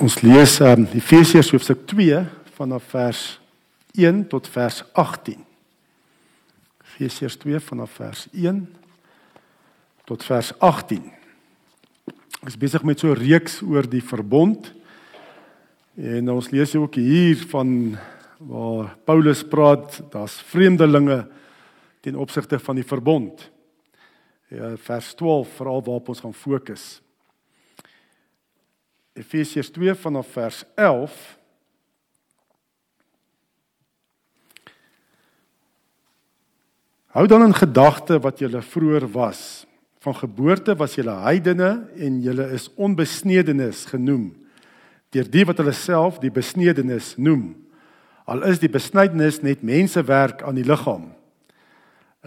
Ons lees um, Efesiërs hoofstuk 2 vanaf vers 1 tot vers 18. Efesiërs 2 vanaf vers 1 tot vers 18. Ons is besig met so 'n reeks oor die verbond. En ons lees ook hier van waar Paulus praat, daar's vreemdelinge ten opsigte van die verbond. Ja, vers 12 veral waarop ons gaan fokus. Efesiërs 2 vanaf vers 11 Hou dan in gedagte wat julle vroeër was. Van geboorte was julle heidene en julle is onbesnedenis genoem deur die wat hulle self die besnedenis noem. Al is die besnydenis net mensewerk aan die liggaam.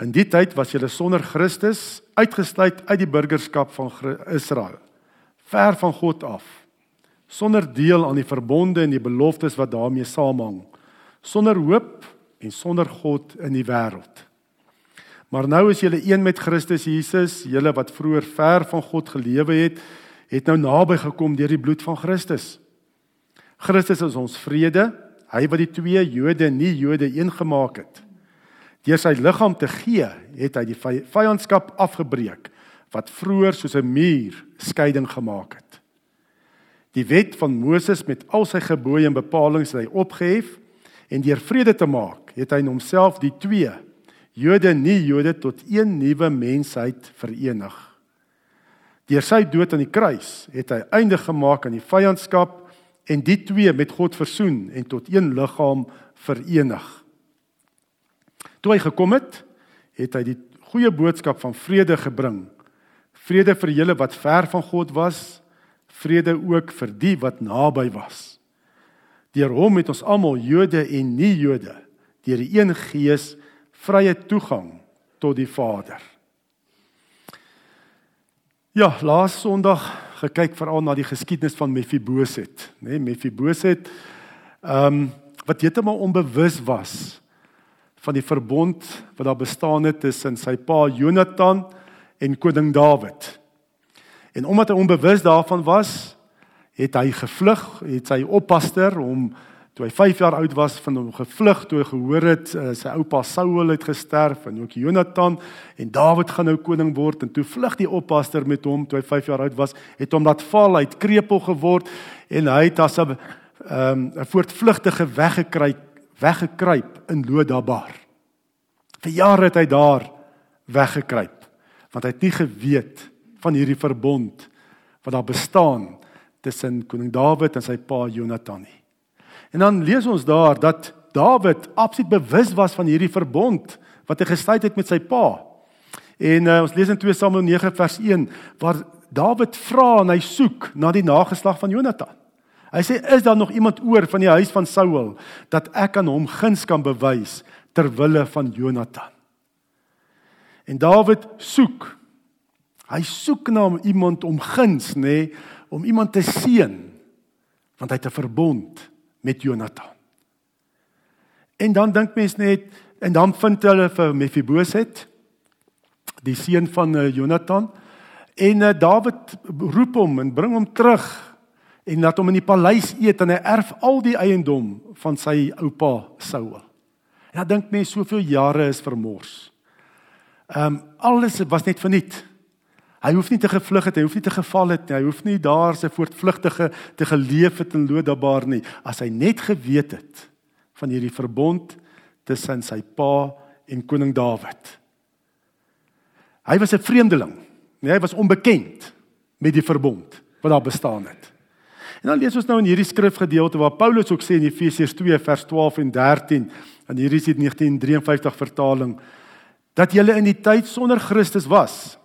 In die tyd was julle sonder Christus uitgesluit uit die burgerskap van Israel, ver van God af sonder deel aan die verbonde en die beloftes wat daarmee saamhang, sonder hoop en sonder God in die wêreld. Maar nou is julle een met Christus Jesus, julle wat vroeër ver van God gelewe het, het nou naby gekom deur die bloed van Christus. Christus is ons vrede, hy wat die twee Jode en nie Jode een gemaak het. Deur sy liggaam te gee, het hy die vyandskap afgebreek wat vroeër soos 'n muur skeiding gemaak het. Die wet van Moses met al sy gebooie en bepalinge het hy opgehef en deur vrede te maak, het hy in homself die twee Jode en nie Jode tot een nuwe mensheid verenig. Deur sy dood aan die kruis het hy einde gemaak aan die vyandskap en die twee met God versoen en tot een liggaam verenig. Toe hy gekom het, het hy die goeie boodskap van vrede gebring. Vrede vir julle wat ver van God was vrede ook vir die wat naby was. Deur hom het ons almal Jode en nie Jode deur die een Gees vrye toegang tot die Vader. Ja, laas Sondag gekyk veral na die geskiedenis van Mefiboset, nê, nee, Mefiboset ehm um, wat heeltemal onbewus was van die verbond wat daar bestaan het tussen sy pa Jonathan en koning Dawid. En omdat hy onbewus daarvan was, het hy gevlug, het sy oppasser hom toe hy 5 jaar oud was van hom gevlug toe hy gehoor het uh, sy oupa Saul het gesterf en ook Jonathan en Dawid gaan nou koning word en toe vlug die oppasser met hom toe hy 5 jaar oud was, het hom laat val, hy het krepeel geword en hy het as 'n um, 'n voortvlugtige weggekruip weggekruip in Lodabar. Vir jare het hy daar weggekruip want hy het nie geweet van hierdie verbond wat daar bestaan tussen koning Dawid en sy pa Jonathan nie. En dan lees ons daar dat Dawid absoluut bewus was van hierdie verbond wat hy gesluit het met sy pa. En uh, ons lees in 2 Samuel 9 vers 1 waar Dawid vra en hy soek na die nageslag van Jonathan. Hy sê is daar nog iemand oor van die huis van Saul dat ek aan hom guns kan bewys ter wille van Jonathan. En Dawid soek Hy soek na iemand om guns, nê, nee, om iemand te seën want hy het 'n verbond met Jonathan. En dan dink mens net en dan vind hulle vir Mefiboset die seun van uh, Jonathan en uh, Dawid roep hom en bring hom terug en laat hom in die paleis eet en hy erf al die eiendom van sy oupa Saul. Ja, dink mens soveel jare is vermors. Ehm um, alles was net verniet. Hy hoef nie te gevlug het, hy hoef nie te geval het nie. Hy hoef nie daar sy voortvlugtige te geleef het in Lodabar nie. As hy net geweet het van hierdie verbond tussen sy pa en koning Dawid. Hy was 'n vreemdeling. Nee, hy was onbekend met die verbond wat daar bestaan het. En dan lees ons nou in hierdie skrifgedeelte waar Paulus ook sê in Efesiërs 2 vers 12 en 13 en hier is dit 1953 vertaling dat julle in die tyd sonder Christus was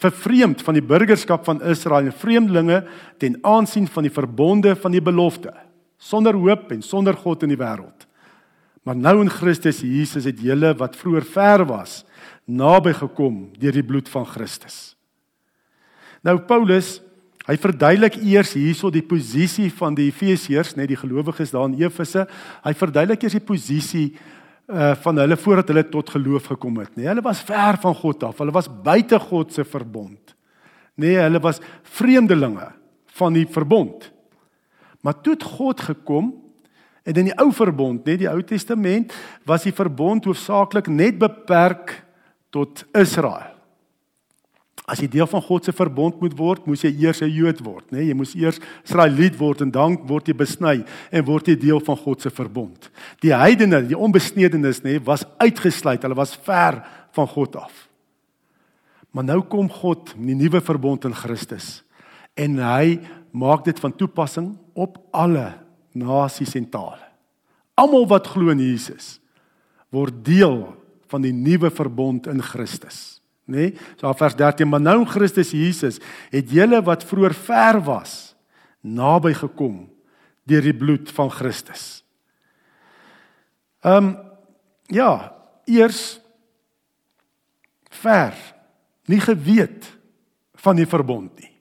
vervreemd van die burgerskap van Israel en vreemdelinge ten aansien van die verbonde van die belofte sonder hoop en sonder God in die wêreld. Maar nou in Christus Jesus het julle wat vroeër ver was naby gekom deur die bloed van Christus. Nou Paulus, hy verduidelik eers hierso die posisie van die Efesiërs, net die gelowiges daar in Efese. Hy verduidelik eers die posisie uh van hulle voordat hulle tot geloof gekom het, nee, hulle was ver van God af. Hulle was buite God se verbond. Nee, hulle was vreemdelinge van die verbond. Maar toe het God gekom en in die ou verbond, net die Ou Testament, was die verbond hoofsaaklik net beperk tot Israel. As jy deel van God se verbond moet word, moes jy eers 'n Jood word, nê? Nee, jy moes eers Israeliet word en dan word jy besny en word jy deel van God se verbond. Die heidene, die onbesnedenes, nê, nee, was uitgesluit. Hulle was ver van God af. Maar nou kom God met die nuwe verbond in Christus en hy maak dit van toepassing op alle nasies en tale. Almal wat glo in Jesus word deel van die nuwe verbond in Christus, nê? Nee? So vers 13, maar nou in Christus Jesus het julle wat vroeër ver was naby gekom deur die bloed van Christus. Ehm um, ja, eers ver nie geweet van die verbond nie.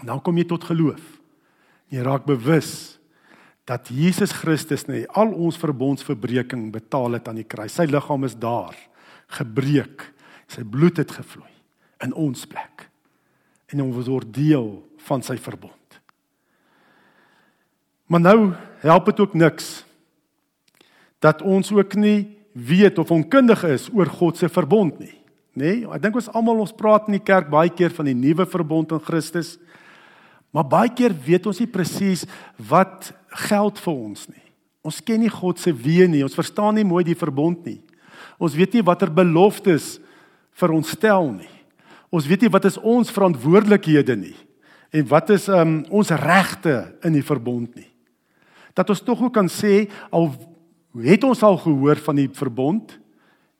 Dan kom jy tot geloof. Jy raak bewus dat Jesus Christus net al ons verbondsverbreeking betaal het aan die kruis. Sy liggaam is daar gebreek. Sy bloed het gevloei in ons plek. En ons word deel van sy verbond. Maar nou help dit ook niks dat ons ook nie weet of onkundig is oor God se verbond nie nê? Nee, ek dink ons almal ons praat in die kerk baie keer van die nuwe verbond in Christus. Maar baie keer weet ons nie presies wat geld vir ons nie. Ons ken nie God se weë nie. Ons verstaan nie mooi die verbond nie. Ons weet nie watter beloftes vir ons stel nie. Ons weet nie wat is ons verantwoordelikhede nie en wat is um, ons regte in die verbond nie. Dat ons tog ook kan sê al het ons al gehoor van die verbond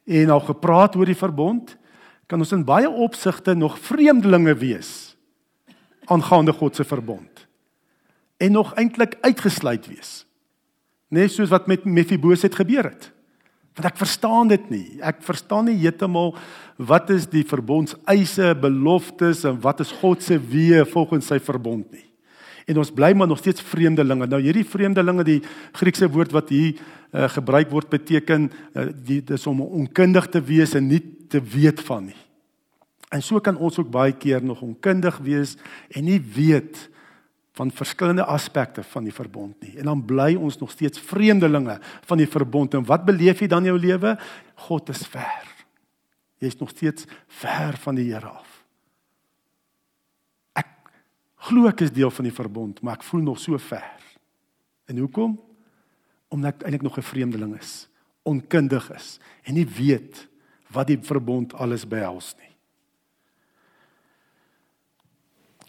en al gepraat oor die verbond, kan ons in baie opsigte nog vreemdelinge wees aangaande God se verbond en nog eintlik uitgesluit wees. Net soos wat met Mephiboset gebeur het. Want ek verstaan dit nie. Ek verstaan nie heeltemal wat is die verbondseise, beloftes en wat is God se weë volgens sy verbond nie. En ons bly maar nog steeds vreemdelinge. Nou hierdie vreemdelinge, die Griekse woord wat hier uh, gebruik word beteken uh, die dis om onkundig te wees en nie te weet van nie. En so kan ons ook baie keer nog onkundig wees en nie weet van verskillende aspekte van die verbond nie. En dan bly ons nog steeds vreemdelinge van die verbond. En wat beleef jy dan in jou lewe? God is ver. Jy's nog steeds ver van die Here af. Ek glo ek is deel van die verbond, maar ek voel nog so ver. En hoekom? Omdat ek eintlik nog 'n vreemdeling is, onkundig is en nie weet wat die verbond alles behels nie.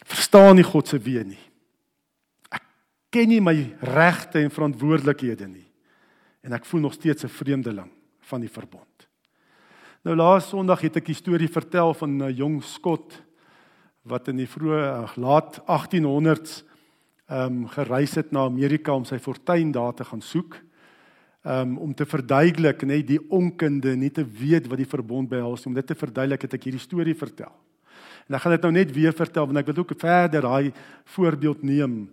Verstaan nie God se weë nie. Ken nie my regte en verantwoordelikhede nie. En ek voel nog steeds 'n vreemdeling van die verbond. Nou laas Sondag het ek 'n storie vertel van 'n jong skot wat in die vroeë laat 1800s ehm um, gereis het na Amerika om sy fortuin daar te gaan soek. Um, om te verduidelik net die onkunde, nie te weet wat die verbond behels om dit te verduidelik het ek hierdie storie vertel. En ek gaan dit nou net weer vertel want ek wil ook verder daai voorbeeld neem,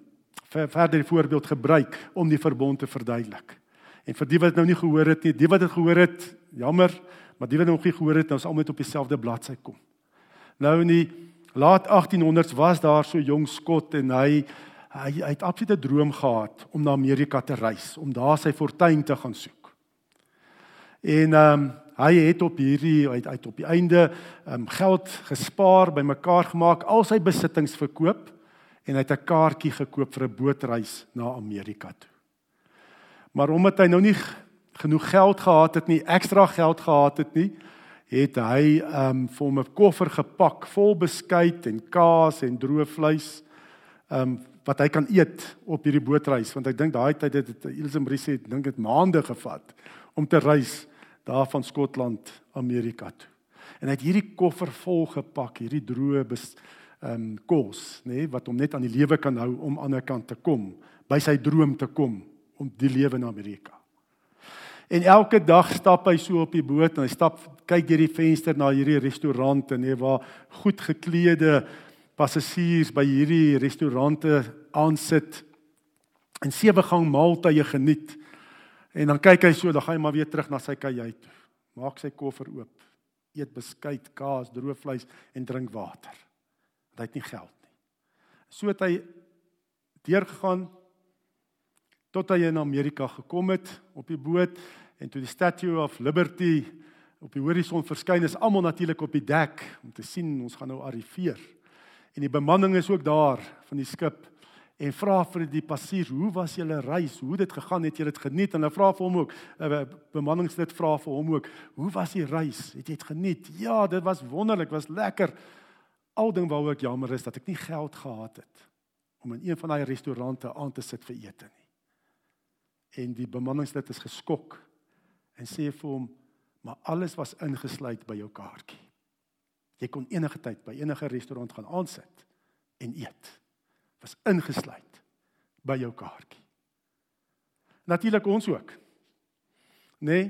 verder die voorbeeld gebruik om die verbond te verduidelik. En vir die wat nou nie gehoor het nie, die wat dit gehoor het, jammer, maar die wat nog nie gehoor het, is almal op dieselfde bladsy kom. Nou in die laat 1800s was daar so jong skot en hy hy, hy het absolute droom gehad om na Amerika te reis, om daar sy fortuin te gaan soek. En ehm um, hy het op hierdie uit uit op die einde um, geld gespaar, bymekaar gemaak, al sy besittings verkoop en hy het 'n kaartjie gekoop vir 'n bootreis na Amerika toe. Maar omdat hy nou nie genoeg geld gehad het nie, ekstra geld gehad het nie, het hy um vir hom 'n koffer gepak vol beskuit en kaas en droë vleis um wat hy kan eet op hierdie bootreis want ek dink daai tyd het dit Elsenbrie sê dink dit maande gevat om te reis daar van Skotland Amerika toe. En hy het hierdie koffer vol gepak, hierdie droë ehm um, kos, nê, nee, wat hom net aan die lewe kan hou om aan die ander kant te kom, by sy droom te kom om die lewe in Amerika. En elke dag stap hy so op die boot en hy stap kyk deur die venster na hierdie restaurante nê waar goed geklede passasiers by hierdie restaurante aansit en sewe gang maaltye geniet. En dan kyk hy so, dan gaan hy maar weer terug na sy kajuit toe. Maak sy koffer oop. Eet beskuit, kaas, droë vleis en drink water. Want hy het nie geld nie. So het hy deurgegaan tot hy in Amerika gekom het op die boot en toe die Statue of Liberty op die horison verskyn is almal natuurlik op die dek om te sien ons gaan nou arriveer. En die bemanning is ook daar van die skip en vra vir die passasiers, "Hoe was julle reis? Hoe het dit gegaan? Het julle dit geniet?" En hulle vra vir hom ook, uh, bemanningslid vra vir hom ook, "Hoe was die reis? Het jy dit geniet?" "Ja, dit was wonderlik, was lekker." Al ding waaroor ek jammer is dat ek nie geld gehad het om in een van daai restaurante aan te sit vir ete nie. En die bemanningslid is geskok en sê vir hom, "Maar alles was ingesluit by jou kaartjie. Jy kon enige tyd by enige restaurant gaan aansit en eet." was ingesluit by jou kaartjie. Natuurlik ons ook. Nee.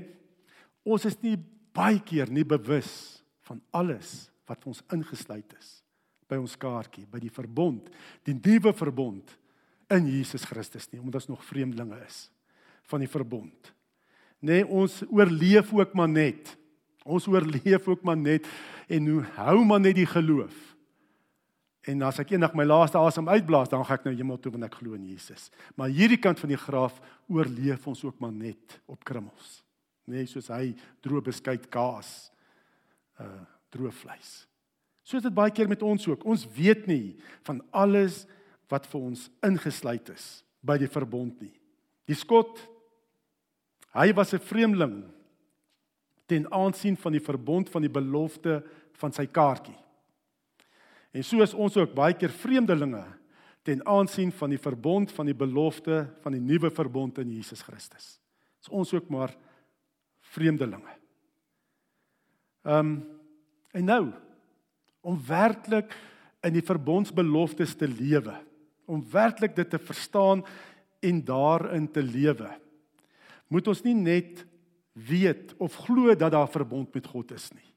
Ons is nie baie keer nie bewus van alles wat ons ingesluit is by ons kaartjie, by die verbond, die nuwe verbond in Jesus Christus nie, omdat ons nog vreemdelinge is van die verbond. Nee, ons oorleef ook maar net. Ons oorleef ook maar net en hou maar net die geloof. En as ek eendag my laaste asem uitblaas, dan gaan ek nou hemel toe want ek glo in Jesus. Maar hierdie kant van die graf oorleef ons ook maar net op krummels. Nee, soos hy droë beskuit kaas, uh droë vleis. So is dit baie keer met ons ook. Ons weet nie van alles wat vir ons ingesluit is by die verbond nie. Die skot hy was 'n vreemdeling ten aansien van die verbond van die belofte van sy kaartjie. En so is ons ook baie keer vreemdelinge ten aansien van die verbond van die belofte van die nuwe verbond in Jesus Christus. Is ons ook maar vreemdelinge. Ehm um, en nou om werklik in die verbondsbeloftes te lewe, om werklik dit te verstaan en daarin te lewe. Moet ons nie net weet of glo dat daar verbond met God is nie.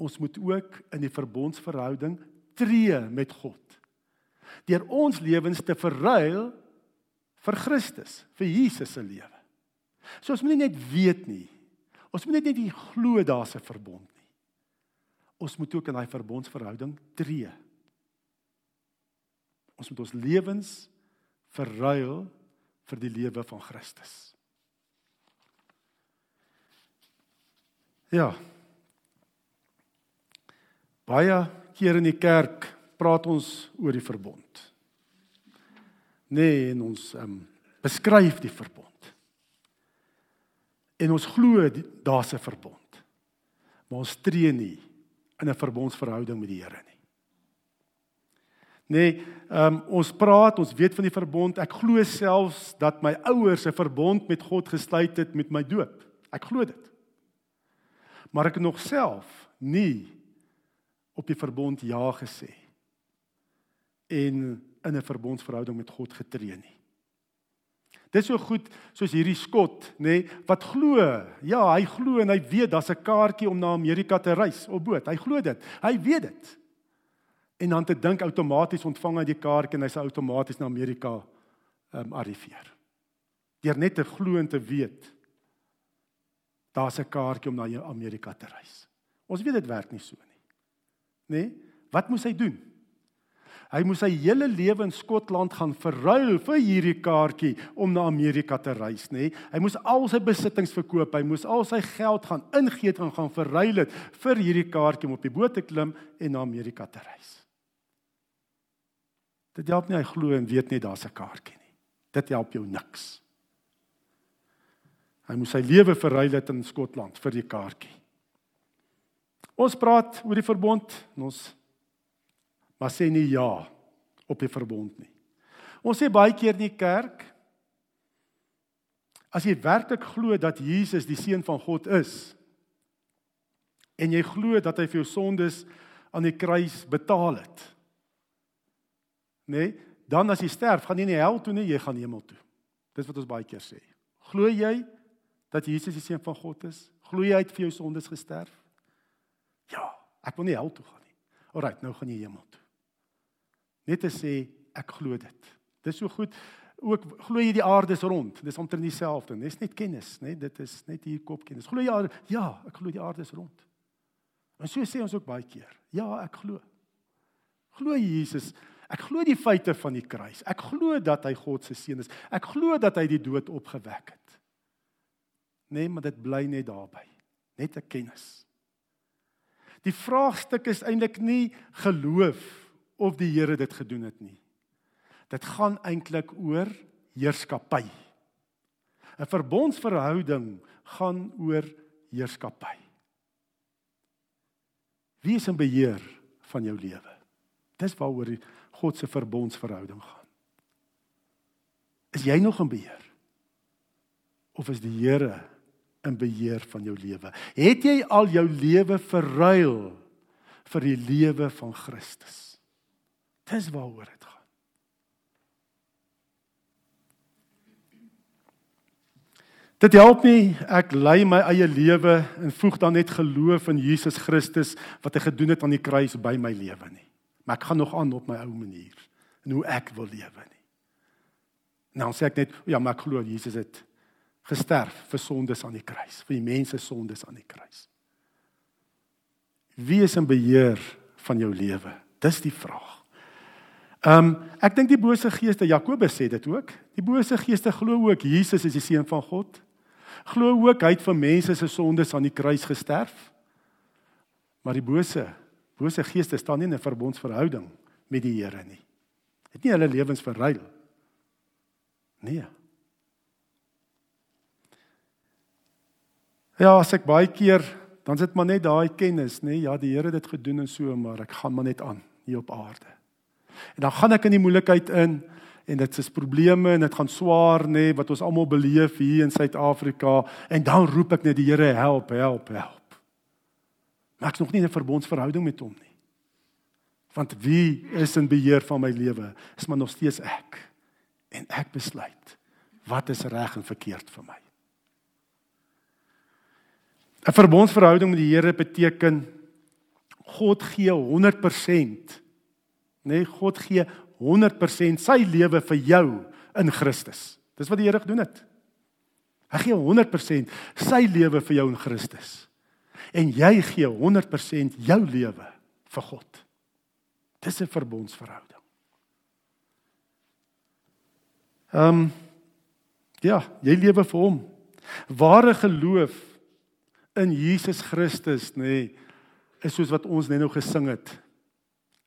Ons moet ook in die verbondsverhouding tree met God. Deur ons lewens te verruil vir Christus, vir Jesus se lewe. So ons moet nie net weet nie. Ons moet net nie glo daar's 'n verbond nie. Ons moet ook in daai verbondsverhouding tree. Ons moet ons lewens verruil vir die lewe van Christus. Ja. Baie keer in die kerk praat ons oor die verbond. Nee, en ons um, beskryf die verbond. En ons glo daar's 'n verbond. Maar ons tree nie in 'n verbondsverhouding met die Here nie. Nee, um, ons praat, ons weet van die verbond. Ek glo selfs dat my ouers 'n verbond met God gesluit het met my doop. Ek glo dit. Maar ek het nog self nie op die verbond ja gesê en in 'n verbondsverhouding met God getree nie. Dit is so goed soos hierdie skot, nê, nee, wat glo. Ja, hy glo en hy weet daar's 'n kaartjie om na Amerika te reis op boot. Hy glo dit. Hy weet dit. En dan te dink outomaties ontvang hy die kaartjie en hy sal outomaties na Amerika ehm um, arriveer. Deur net te glo en te weet daar's 'n kaartjie om na Amerika te reis. Ons weet dit werk nie so nie nê? Nee? Wat moes hy doen? Hy moes sy hele lewe in Skotland gaan verruil vir hierdie kaartjie om na Amerika te reis, nê? Nee? Hy moes al sy besittings verkoop, hy moes al sy geld gaan ingee en gaan verruil dit vir hierdie kaartjie om op die boot te klim en na Amerika te reis. Dit help nie hy glo en weet nie daar's 'n kaartjie nie. Dit help jou niks. Hy moes sy lewe verruil het in Skotland vir die kaartjie. Ons praat oor die verbond en ons maar sê nie ja op die verbond nie. Ons sê baie keer in die kerk as jy werklik glo dat Jesus die seun van God is en jy glo dat hy vir jou sondes aan die kruis betaal het. Nee, dan as jy sterf, gaan jy nie hel toe nie, jy gaan hemel toe. Dis wat ons baie keer sê. Glo jy dat Jesus die seun van God is? Glo jy hy het vir jou sondes gesterf? Ja, ek wil nie hel toe gaan nie. Alrite, nou gaan jy hemel toe. Net te sê ek glo dit. Dis so goed. Ook glo jy die aarde is rond. Dis omtrent dieselfde. Dis net kennis, né? Dit is net hier kopkennis. Glo jy ja, ek glo die aarde is rond. En so sê ons ook baie keer. Ja, ek glo. Glo Jesus Ek glo die feite van die kruis. Ek glo dat hy God se seun is. Ek glo dat hy die dood opgewek het. Nee, maar dit bly net daarby. Net 'n kennis. Die vraagstuk is eintlik nie geloof of die Here dit gedoen het nie. Dit gaan eintlik oor heerskappy. 'n Verbondsverhouding gaan oor heerskappy. Wie is in beheer van jou lewe? Dis waaroor God se verbondsverhouding gaan. Is jy nog in beheer? Of is die Here in beheer van jou lewe? Het jy al jou lewe verruil vir die lewe van Christus? Dis waaroor dit gaan. Dit help nie ek lei my eie lewe en voeg dan net geloof in Jesus Christus wat hy gedoen het aan die kruis by my lewe nie. Maar ek gaan nog aan op my ou manier en hoe ek wil lewe nie. Nou sê ek net ja, maar ek glo Jesus het gesterf vir sondes aan die kruis, vir die mense sondes aan die kruis. Wie is in beheer van jou lewe? Dis die vraag. Ehm um, ek dink die bose geeste Jakobus sê dit ook. Die bose geeste glo ook Jesus is die seun van God glo ook hy het vir mense se sondes aan die kruis gesterf. Maar die bose, bose geeste staan nie in 'n verbondsverhouding met die Here nie. Het nie hulle lewens verruil. Nee. Ja, as ek baie keer dan sit maar net daai kennis, nê, ja, die Here het dit gedoen en so, maar ek gaan maar net aan hier op aarde. En dan gaan ek in die moeilikheid in en dit is probleme en dit gaan swaar nê nee, wat ons almal beleef hier in Suid-Afrika. En dan roep ek net die Here help help help. Maar ek's nog nie in 'n verbondsverhouding met hom nie. Want wie is in beheer van my lewe? Is maar nog steeds ek. En ek besluit wat is reg en verkeerd vir my? 'n verbondsverhouding met die Here beteken God gee 100% nê nee, God gee 100% sy lewe vir jou in Christus. Dis wat die Here gedoen het. Hy gee 100% sy lewe vir jou in Christus. En jy gee 100% jou lewe vir God. Dis 'n verbondsverhouding. Ehm um, ja, jy lewe vir hom. Ware geloof in Jesus Christus, nê, nee, is soos wat ons net nou gesing het.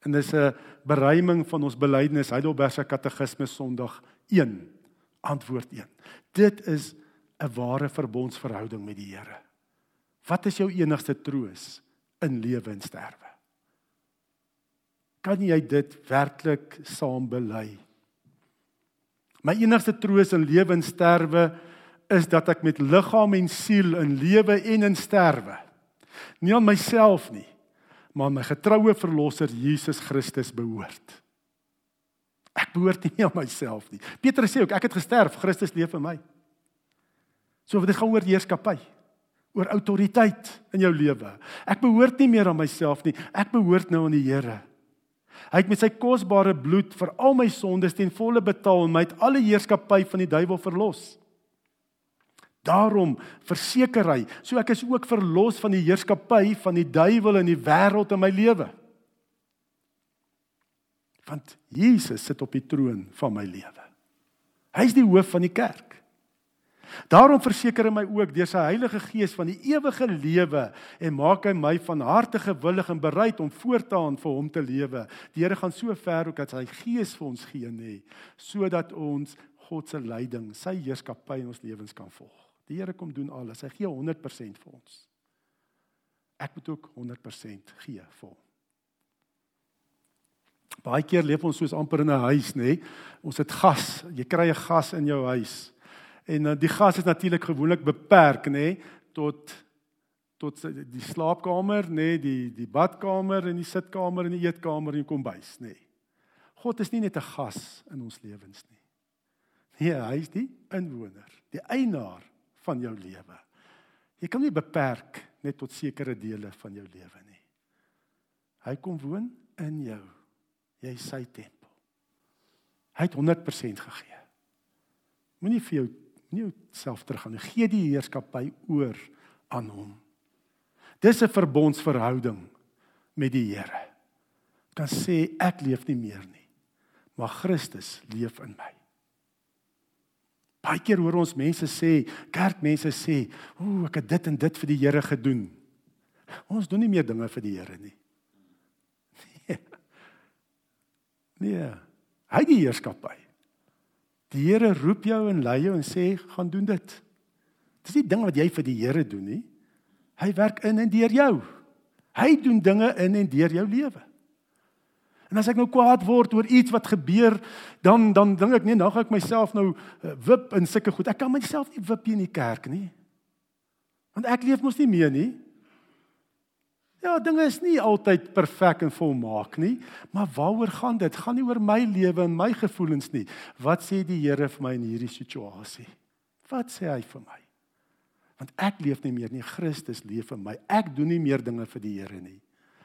En dis 'n beruiming van ons belydenis Heidelbergse Katekismes Sondag 1 antwoord 1. Dit is 'n ware verbondsverhouding met die Here. Wat is jou enigste troos in lewe en sterwe? Kan jy dit werklik saam bely? My enigste troos in lewe en sterwe is dat ek met liggaam en siel in lewe en in sterwe nie aan myself nie maar my getroue verlosser Jesus Christus behoort. Ek behoort nie aan myself nie. Petrus sê ook ek het gesterf, Christus leef in my. So dit gaan oor heerskappy, oor autoriteit in jou lewe. Ek behoort nie meer aan myself nie, ek behoort nou aan die Here. Hy het met sy kosbare bloed vir al my sondes ten volle betaal en my uit alle heerskappy van die duiwel verlos. Daarom verseker hy, so ek is ook verlos van die heerskappy van die duiwel in die wêreld in my lewe. Want Jesus sit op die troon van my lewe. Hy's die hoof van die kerk. Daarom verseker hy my ook deur sy Heilige Gees van die ewige lewe en maak hy my van harte gewillig en bereid om voortaan vir hom te lewe. Die Here gaan so ver ook dat sy Gees vir ons gee nê, sodat ons God se leiding, sy heerskappy in ons lewens kan volg. Die Here kom doen alles. Hy gee 100% vir ons. Ek moet ook 100% gee vir hom. Baie keer leef ons soos amper in 'n huis, nê? Ons het gas. Jy kry 'n gas in jou huis. En uh, die gas is natuurlik gewoonlik beperk, nê, tot tot die slaapkamer, nê, die die badkamer en die sitkamer en die eetkamer en die kombuis, nê. God is nie net 'n gas in ons lewens nie. Nee, hy is die inwoner, die eienaar van jou lewe. Jy kan nie beperk net tot sekere dele van jou lewe nie. Hy kom woon in jou. Jy is sy tempel. Hy het 100% gegee. Moenie vir jou nie self teruggaan nie. Gee die heerskappy oor aan hom. Dis 'n verbondsverhouding met die Here. Kan sê ek leef nie meer nie. maar Christus leef in my. Baie keer hoor ons mense sê, kerkmense sê, "Ooh, ek het dit en dit vir die Here gedoen." Ons doen nie meer dinge vir die Here nie. Nee. Nee. Hy die heerskappy. Die Here roep jou en lei jou en sê, "Gaan doen dit." Dis nie ding wat jy vir die Here doen nie. Hy werk in en deur jou. Hy doen dinge in en deur jou lewe. En as ek nou kwaad word oor iets wat gebeur, dan dan dink ek nee, nou gaan ek myself nou uh, wip in sulke goed. Ek kan myself nie wip in die kerk nie. Want ek leef mos nie meer nie. Ja, dinge is nie altyd perfek en volmaak nie, maar waaroor gaan dit? Gaan nie oor my lewe en my gevoelens nie. Wat sê die Here vir my in hierdie situasie? Wat sê hy vir my? Want ek leef nie meer nie, Christus leef in my. Ek doen nie meer dinge vir die Here nie.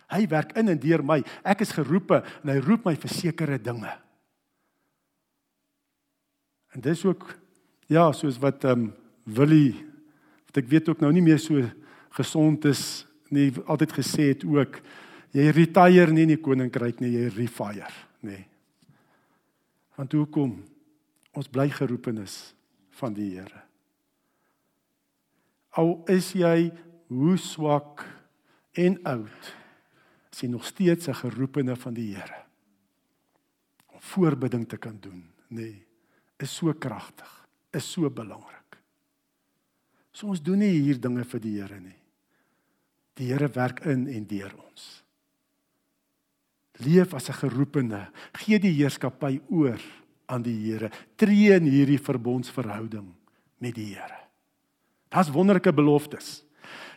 Hy werk in en deur my. Ek is geroepe en hy roep my vir sekere dinge. En dis ook ja, soos wat ehm um, Willie wat ek weet ook nou nie meer so gesond is nie, altyd gesê het ook jy retire nie in die koninkryk nie, jy refire, nê. Want hoekom? Ons bly geroepenis van die Here. Al is jy hoe swak en oud is jy nog steeds 'n geroepene van die Here. Om voorbidding te kan doen, nê, nee, is so kragtig, is so belangrik. So ons doen nie hier dinge vir die Here nie. Die Here werk in en deur ons. Leef as 'n geroepene, gee die heerskappy oor aan die Here. Tree in hierdie verbondsverhouding met die Here. Das wonderlike beloftes.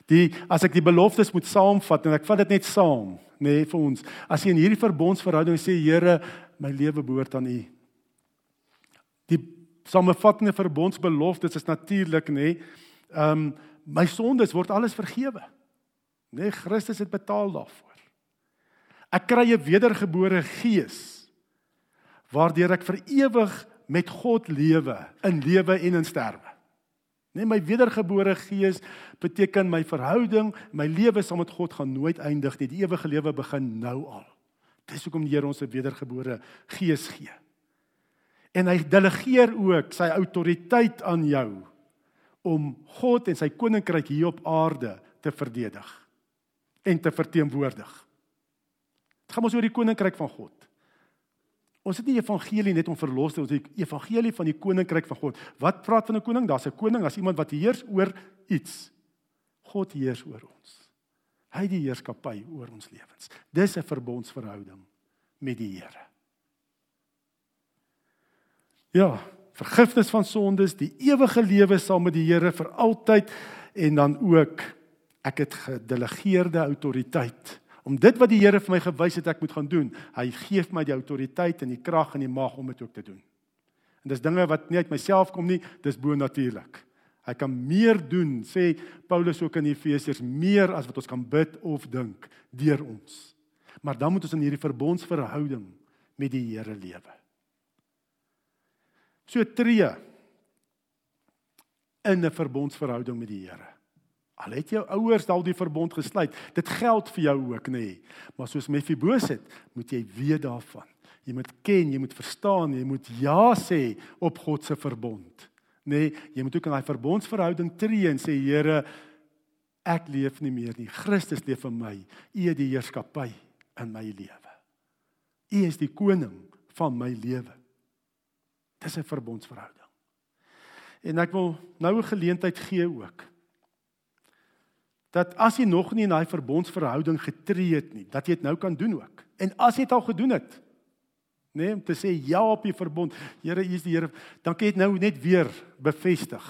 Die as ek die beloftes moet saamvat en ek vat dit net saam, nê nee, vir ons. As jy in hierdie verbondsverhouding sê Here, my lewe behoort aan U. Die samevattende verbondsbeloftes is natuurlik nê, nee, ehm um, my sondes word alles vergewe. Nê, nee, Christus het betaal daarvoor. Ek kry 'n wedergebore gees waardeur ek vir ewig met God lewe, in lewe en in sterwe. Nee, my wedergebore gees beteken my verhouding, my lewe saam met God gaan nooit eindig nie. Die ewige lewe begin nou al. Dis hoekom die Here ons 'n wedergebore gees gee. En hy delegeer ook sy autoriteit aan jou om God en sy koninkryk hier op aarde te verdedig en te verteenwoordig. Dit gaan ons oor die koninkryk van God. Ons het nie evangelie net om verlos te ons het evangelie van die koninkryk van God. Wat praat van 'n koning? Daar's 'n koning as iemand wat heers oor iets. God heers oor ons. Hy het die heerskappy oor ons lewens. Dis 'n verbondsverhouding met die Here. Ja, vergifnis van sondes, die ewige lewe saam met die Here vir altyd en dan ook ek het gedelegeerde autoriteit om dit wat die Here vir my gewys het ek moet gaan doen. Hy gee my die autoriteit en die krag en die mag om dit ook te doen. En dis dinge wat nie uit myself kom nie, dis bo natuurlik. Hy kan meer doen, sê Paulus ook in Efesiërs, meer as wat ons kan bid of dink deur ons. Maar dan moet ons in hierdie verbondsverhouding met die Here lewe. So tree in 'n verbondsverhouding met die Here. Al het jou ouers al die verbond gesluit, dit geld vir jou ook, nê. Nee. Maar soos Mefiboset, moet jy weet daarvan. Jy moet ken, jy moet verstaan, jy moet ja sê op God se verbond. Nê, nee, jy moet ook in daai verbondsverhouding tree en sê Here, ek leef nie meer nie. Christus leef in my. U het die heerskappy in my lewe. U is die koning van my lewe. Dis 'n verbondsverhouding. En ek wil nou 'n geleentheid gee ook dat as jy nog nie in daai verbondsverhouding getree het nie, dat jy dit nou kan doen ook. En as jy dit al gedoen het, nê, nee, om te sê ja op die verbond, Here, U is die Here, dan kan jy dit nou net weer bevestig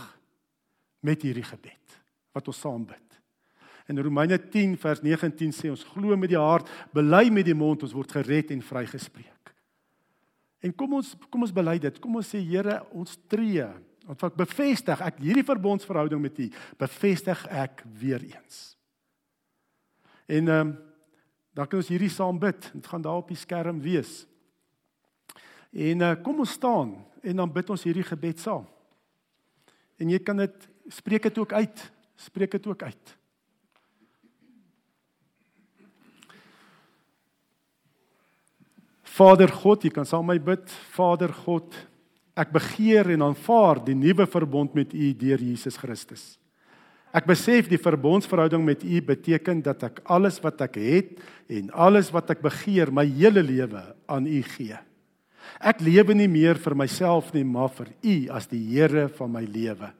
met hierdie gebed wat ons saam bid. In Romeine 10 vers 19 sê ons glo met die hart, bely met die mond, ons word gered en vrygespreek. En kom ons kom ons bely dit. Kom ons sê Here, ons tree Want wat bevestig ek hierdie verbondsverhouding met U, bevestig ek weer eens. En ehm um, dan kan ons hierdie saam bid. Dit gaan daar op die skerm wees. En uh, kom ons staan en dan bid ons hierdie gebed saam. En jy kan dit spreek dit ook uit. Spreek dit ook uit. Vader God, jy kan saam met my bid. Vader God, ek begeer en aanvaar die nuwe verbond met U deur Jesus Christus. Ek besef die verbondsverhouding met U beteken dat ek alles wat ek het en alles wat ek begeer, my hele lewe aan U gee. Ek lewe nie meer vir myself nie, maar vir U as die Here van my lewe.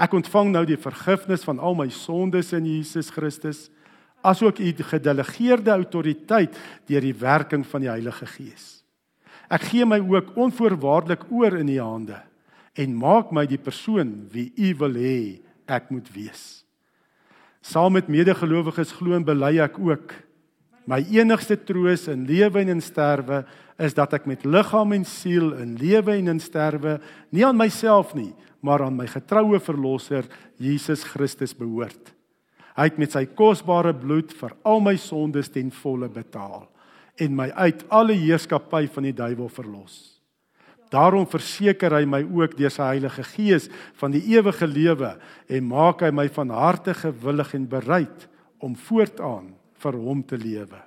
Ek ontvang nou die vergifnis van al my sondes in Jesus Christus, asook U gedelegeerde autoriteit deur die werking van die Heilige Gees. Ek gee my ook onvoorwaardelik oor in U hande en maak my die persoon wie U wil hê ek moet wees. Saam met medegelowiges glo en bely ek ook my enigste troos in lewe en in sterwe is dat ek met liggaam en siel in lewe en in sterwe nie aan myself nie, maar aan my getroue verlosser Jesus Christus behoort. Hy het met sy kosbare bloed vir al my sondes ten volle betaal en my uit alle heerskappy van die duiwel verlos. Daarom verseker hy my ook deur sy Heilige Gees van die ewige lewe en maak hy my van harte gewillig en bereid om voortaan vir hom te lewe.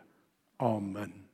Amen.